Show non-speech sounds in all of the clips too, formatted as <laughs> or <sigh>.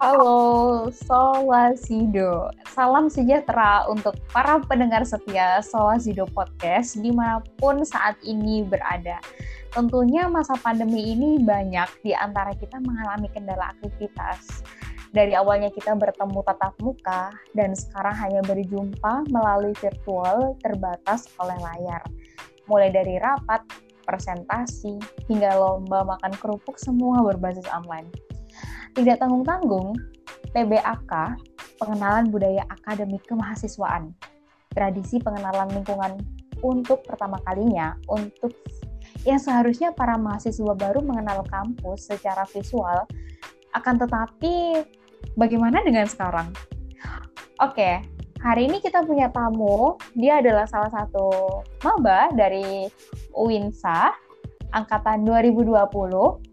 Halo, Solasido. Salam sejahtera untuk para pendengar setia Solasido Podcast di mana pun saat ini berada. Tentunya masa pandemi ini banyak di antara kita mengalami kendala aktivitas. Dari awalnya kita bertemu tatap muka dan sekarang hanya berjumpa melalui virtual terbatas oleh layar. Mulai dari rapat, presentasi, hingga lomba makan kerupuk semua berbasis online tidak tanggung-tanggung, PBAK, Pengenalan Budaya Akademik Kemahasiswaan, tradisi pengenalan lingkungan untuk pertama kalinya untuk yang seharusnya para mahasiswa baru mengenal kampus secara visual, akan tetapi bagaimana dengan sekarang? Oke, hari ini kita punya tamu, dia adalah salah satu maba dari UINSA angkatan 2020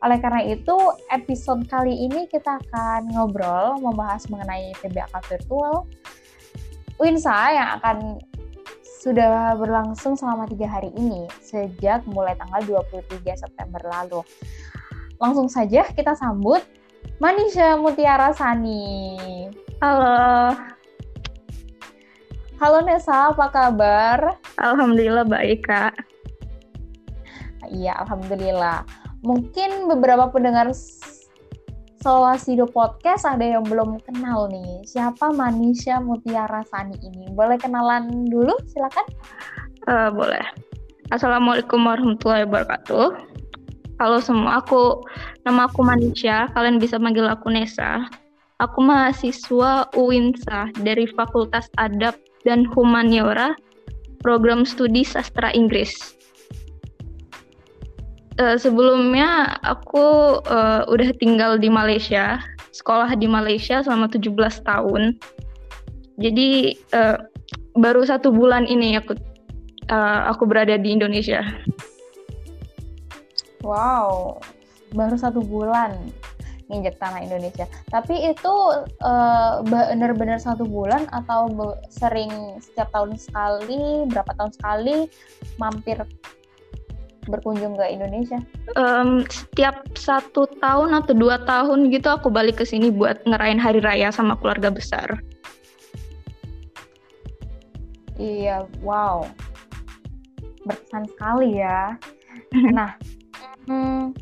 oleh karena itu, episode kali ini kita akan ngobrol, membahas mengenai PBAK virtual, Winsa yang akan sudah berlangsung selama tiga hari ini, sejak mulai tanggal 23 September lalu. Langsung saja kita sambut Manisha Mutiara Sani. Halo. Halo Nesa, apa kabar? Alhamdulillah baik, Kak. Iya, Alhamdulillah mungkin beberapa pendengar Solasido Podcast ada yang belum kenal nih. Siapa Manisha Mutiara Sani ini? Boleh kenalan dulu? Silakan. Uh, boleh. Assalamualaikum warahmatullahi wabarakatuh. Halo semua, aku nama aku Manisha. Kalian bisa manggil aku Nesa. Aku mahasiswa UINSA dari Fakultas Adab dan Humaniora, program studi sastra Inggris uh, sebelumnya aku uh, udah tinggal di Malaysia, sekolah di Malaysia selama 17 tahun. Jadi uh, baru satu bulan ini aku uh, aku berada di Indonesia. Wow, baru satu bulan nginjek tanah Indonesia. Tapi itu uh, benar-benar satu bulan atau sering setiap tahun sekali, berapa tahun sekali mampir berkunjung ke Indonesia? Um, setiap satu tahun atau dua tahun gitu aku balik ke sini buat ngerayain hari raya sama keluarga besar. Iya, wow, berkesan sekali ya. <laughs> nah, hmm,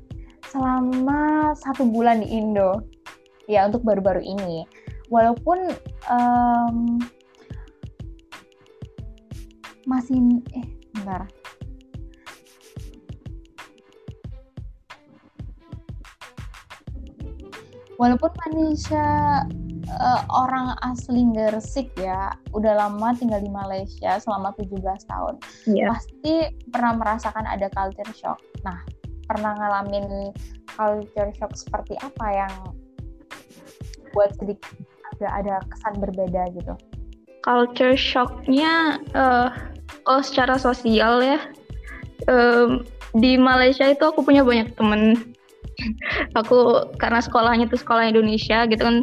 selama satu bulan di Indo, ya untuk baru-baru ini, walaupun um, masih eh bentar walaupun Manisha uh, orang asli Gersik ya, udah lama tinggal di Malaysia selama 17 tahun. Yeah. Pasti pernah merasakan ada culture shock. Nah, pernah ngalamin culture shock seperti apa yang buat sedikit agak ada kesan berbeda gitu? Culture shocknya, uh, oh secara sosial ya, um, di Malaysia itu aku punya banyak temen aku karena sekolahnya itu sekolah Indonesia gitu kan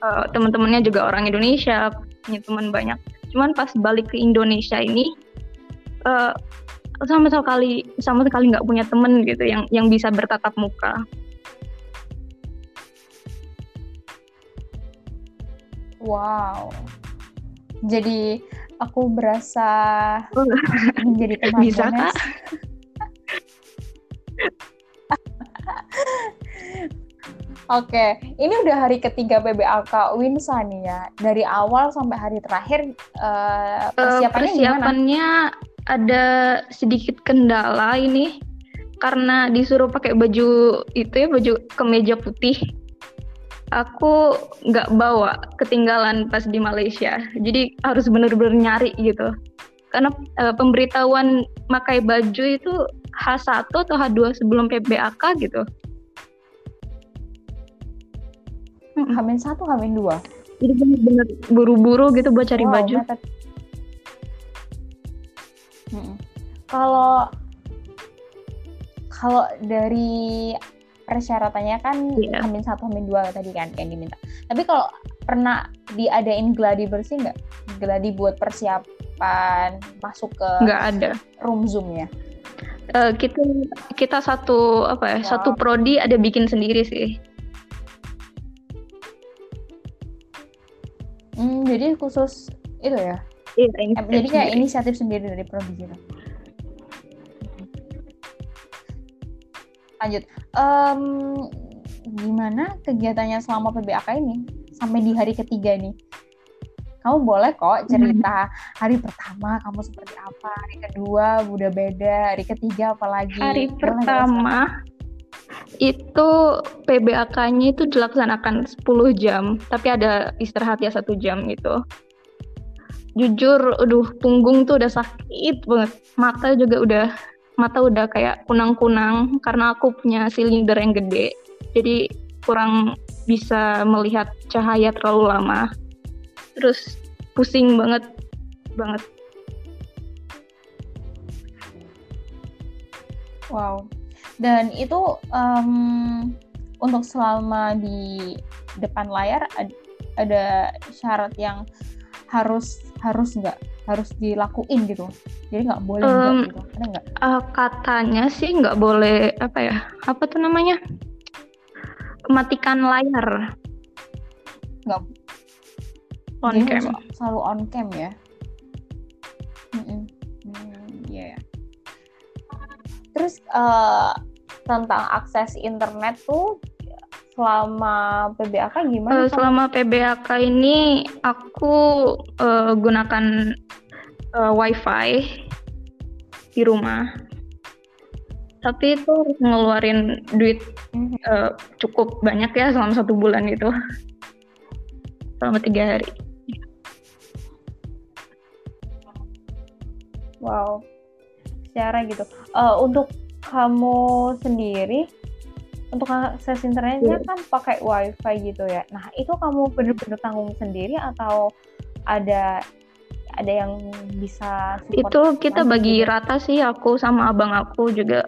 uh, teman-temannya juga orang Indonesia punya teman banyak. Cuman pas balik ke Indonesia ini uh, sama sekali sama sekali nggak punya temen gitu yang yang bisa bertatap muka. Wow. Jadi aku berasa <laughs> menjadi teman bisa kak Oke, ini udah hari ketiga PBAK Winsa nih ya. Dari awal sampai hari terakhir uh, persiapannya, uh, persiapannya gimana? ada sedikit kendala ini karena disuruh pakai baju itu ya baju kemeja putih. Aku nggak bawa, ketinggalan pas di Malaysia. Jadi harus bener-bener nyari gitu. Karena uh, pemberitahuan pakai baju itu H1 atau H2 sebelum PBAK gitu. Hamin satu, Hamin dua. Jadi bener-bener buru-buru gitu buat cari wow, baju. Kalau kalau dari persyaratannya kan yeah. Hamin satu, Hamin dua tadi kan yang diminta. Tapi kalau pernah diadain gladi bersih nggak? Gladi buat persiapan masuk ke nggak ada. room zoomnya? Uh, kita kita satu apa ya wow. satu prodi ada bikin sendiri sih. Jadi khusus itu ya? Iya, jadi kayak sendiri. inisiatif sendiri dari prodi gitu? Lanjut. Em, gimana kegiatannya selama PBAK ini? Sampai di hari ketiga nih kamu boleh kok cerita hari pertama kamu seperti apa hari kedua udah beda hari ketiga apalagi Hari Boleh pertama itu PBAK-nya itu dilaksanakan 10 jam, tapi ada istirahat ya satu jam gitu. Jujur, aduh punggung tuh udah sakit banget, mata juga udah mata udah kayak kunang-kunang karena aku punya silinder yang gede, jadi kurang bisa melihat cahaya terlalu lama. Terus pusing banget banget. Wow. Dan itu em, untuk selama di depan layar ad- ada syarat yang harus harus nggak harus dilakuin gitu. Jadi nggak boleh nggak Em, gitu. Ada nggak? Eh, katanya sih nggak boleh apa ya? Apa tuh namanya? Matikan layar Nggak. On Jadi cam. Selalu on cam ya. Mm-mm. Hmm, iya ya. Terus eh, tentang akses internet tuh selama PBAK gimana? Kak? selama PBAK ini aku eh, gunakan eh, WiFi di rumah. Tapi itu harus ngeluarin duit Mhm. eh, cukup banyak ya selama satu bulan itu. Selama tiga hari. Wow, secara gitu. Eh, untuk kamu sendiri, untuk akses internetnya Iya. kan pakai wifi gitu ya. Nah itu kamu bener-bener tanggung sendiri atau ada ada yang bisa support Itu kita bagi gitu? rata sih aku sama abang aku juga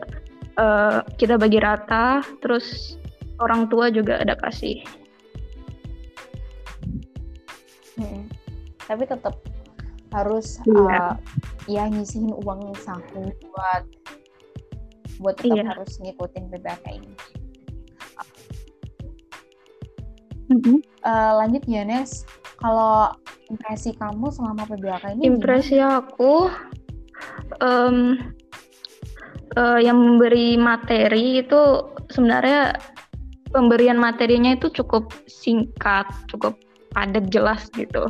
eh, kita bagi rata terus orang tua juga ada kasih. Mm-mm. Tapi tetap harus Iya. eh, ya nyisihin uang saku buat buat tetap Iya. harus ngikutin PBAK ini. Eh, lanjut ya Nes, kalau impresi kamu selama PBAK ini Impresi aku em, eh, yang memberi materi itu sebenarnya pemberian materinya itu cukup singkat, cukup padat jelas gitu.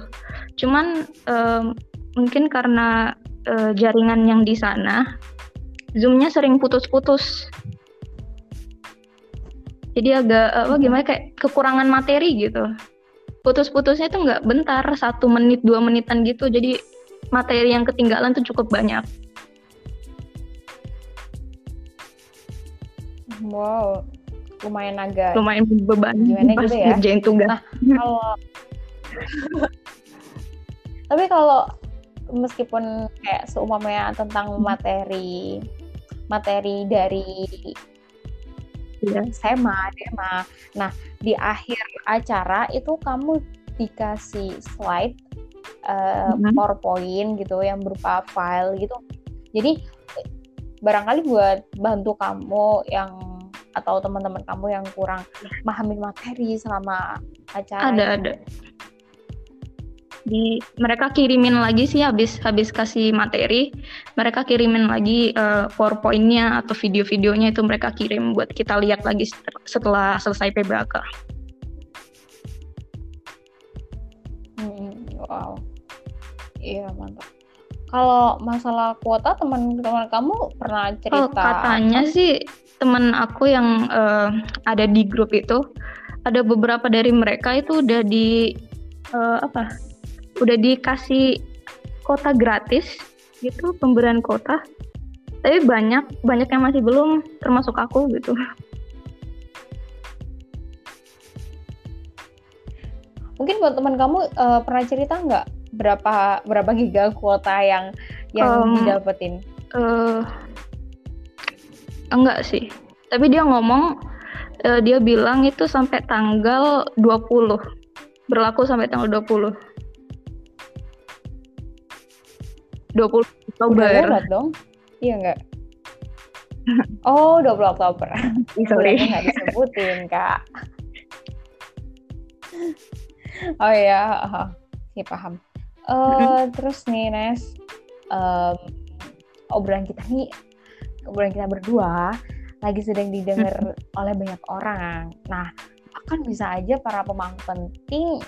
Cuman em, mungkin karena eh, jaringan yang di sana zoomnya sering putus-putus. Jadi agak apa gimana kayak kekurangan materi gitu. Putus-putusnya itu nggak bentar, satu menit dua menitan gitu. Jadi materi yang ketinggalan tuh cukup banyak. Wow, lumayan agak Lumayan beban Gimana pas gitu ya? ngerjain tugas. Nah, kalau <laughs> tapi kalau meskipun kayak seumpamanya tentang materi materi dari Iya. SEMA, DEMA. Nah, di akhir acara itu kamu dikasih slide eh, Mhm. PowerPoint gitu yang berupa file gitu. Jadi barangkali buat bantu kamu yang atau teman-teman kamu yang kurang memahami materi selama acara Ada ada. Di mereka kirimin lagi sih habis habis kasih materi, mereka kirimin lagi eh, PowerPoint-nya atau video-videonya itu mereka kirim buat kita lihat lagi set- setelah selesai PBAK. Hmm, wow. Iya, mantap. Kalau masalah kuota, teman-teman kamu pernah Oh, cerita katanya sih teman aku yang eh, ada di grup itu ada beberapa dari mereka itu udah di eh, apa? Udah dikasih kota gratis gitu pemberian kota. Tapi banyak banyak yang masih belum termasuk aku gitu. Mungkin buat teman kamu eh, pernah cerita nggak berapa berapa giga kuota yang yang Em, didapetin? eh enggak sih. Tapi dia ngomong eh, dia bilang itu sampai tanggal 20. Berlaku sampai tanggal 20. 20 Udah Oktober. lewat dong. Iya nggak? <laughs> Oh, 20 Oktober. <laughs> Sorry. Nggak disebutin, Kak. Oh iya. aha. ya paham uh, terus nih Nes um, obrolan kita nih obrolan kita berdua lagi sedang didengar oleh banyak orang nah akan bisa aja para pemangku penting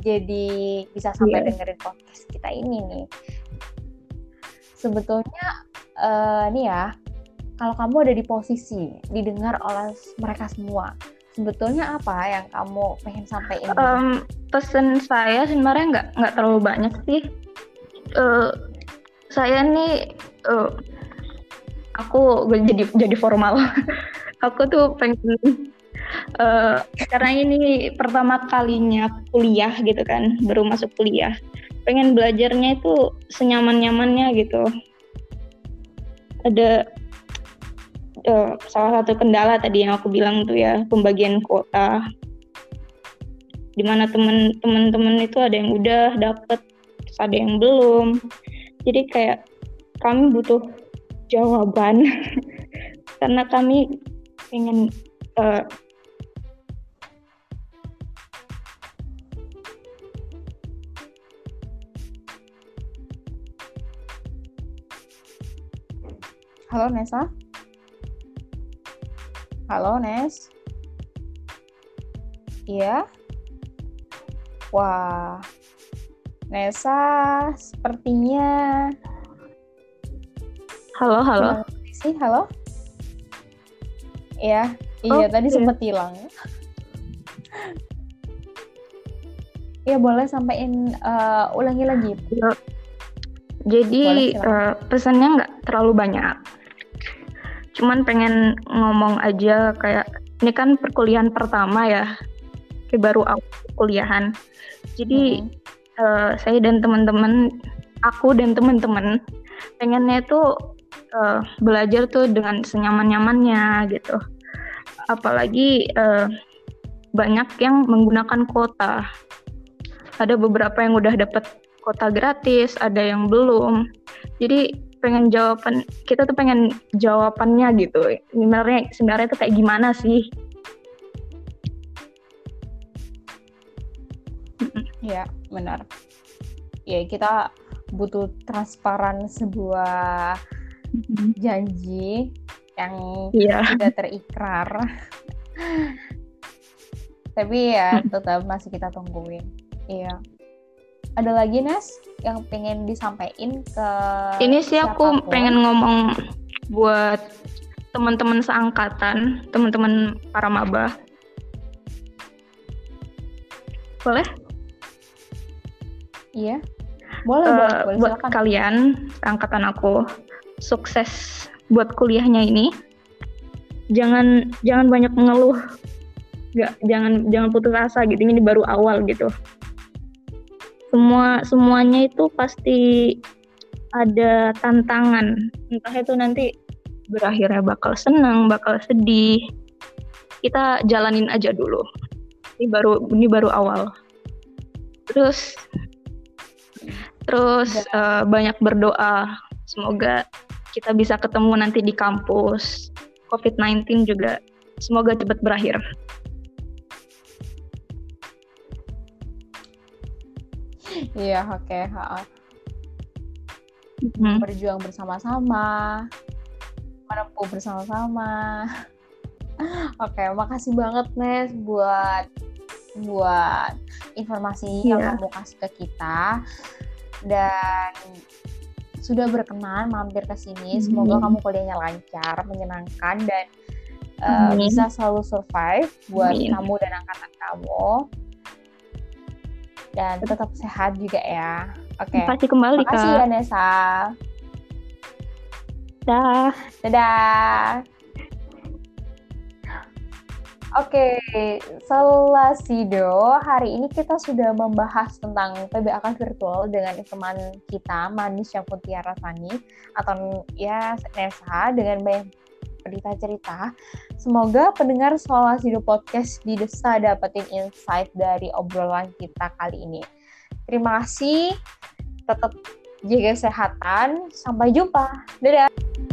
jadi bisa sampai yeah. dengerin podcast kita ini nih sebetulnya uh, nih ya kalau kamu ada di posisi didengar oleh mereka semua sebetulnya apa yang kamu pengen sampaikan? Um, pesan saya sebenarnya nggak nggak terlalu banyak sih. Uh, saya nih uh, aku jadi jadi formal. <laughs> aku tuh pengen uh, karena ini pertama kalinya kuliah gitu kan, baru masuk kuliah. Pengen belajarnya itu senyaman nyamannya gitu. Ada uh, salah satu kendala tadi yang aku bilang tuh ya pembagian kuota di mana temen-temen itu ada yang udah dapet ada yang belum jadi kayak kami butuh jawaban <laughs> karena kami ingin uh, Halo Nesa. Halo, Nes. Iya? Wah, Nesa sepertinya... Halo, halo. Sih, halo? Iya, iya oh, tadi iya. sempat hilang. Iya, boleh sampaikan uh, ulangi lagi. Jadi uh, pesannya nggak terlalu banyak cuman pengen ngomong aja kayak ini kan perkuliahan pertama ya kayak baru aku kuliahan. Jadi hmm. uh, saya dan teman-teman aku dan teman-teman pengennya itu uh, belajar tuh dengan senyaman-nyamannya gitu. Apalagi uh, banyak yang menggunakan kota ada beberapa yang udah dapat kota gratis ada yang belum. Jadi pengen jawaban kita tuh pengen jawabannya gitu. Sebenarnya sebenarnya itu kayak gimana sih? Ya benar. Ya kita butuh transparan sebuah janji yang yeah. sudah terikrar. <laughs> Tapi ya tetap masih kita tungguin. Iya ada lagi Nes yang pengen disampaikan ke ini sih aku siapa pun. pengen ngomong buat teman-teman seangkatan teman-teman para maba. Boleh? Iya. Boleh, uh, boleh, boleh buat silakan. kalian angkatan aku sukses buat kuliahnya ini. Jangan jangan banyak mengeluh. Nggak jangan jangan putus asa gitu. Ini baru awal gitu semua semuanya itu pasti ada tantangan. Entah itu nanti berakhirnya bakal senang bakal sedih. Kita jalanin aja dulu. Ini baru ini baru awal. Terus terus uh, banyak berdoa. Semoga kita bisa ketemu nanti di kampus. COVID-19 juga. Semoga cepat berakhir. Iya, oke. Okay. Hmm. Berjuang bersama-sama, menempuh bersama-sama. <laughs> oke, okay, makasih banget Nes buat buat informasi yeah. yang kamu kasih ke kita dan sudah berkenan mampir ke sini. Hmm. Semoga kamu kuliahnya lancar, menyenangkan dan uh, bisa selalu survive buat Amin. kamu dan angkatan kamu dan tetap sehat juga ya. Oke. Okay. Pasti kembali Makasih Kak. ya Nesa. Dah. Dadah. Oke, okay, Selasido, hari ini kita sudah membahas tentang PBAK virtual dengan teman kita, Manis Putiara Sani, atau ya Nesa, dengan banyak cerita-cerita. Semoga pendengar Solasido Podcast di Desa dapetin insight dari obrolan kita kali ini. Terima kasih, tetap jaga kesehatan, sampai jumpa. Dadah!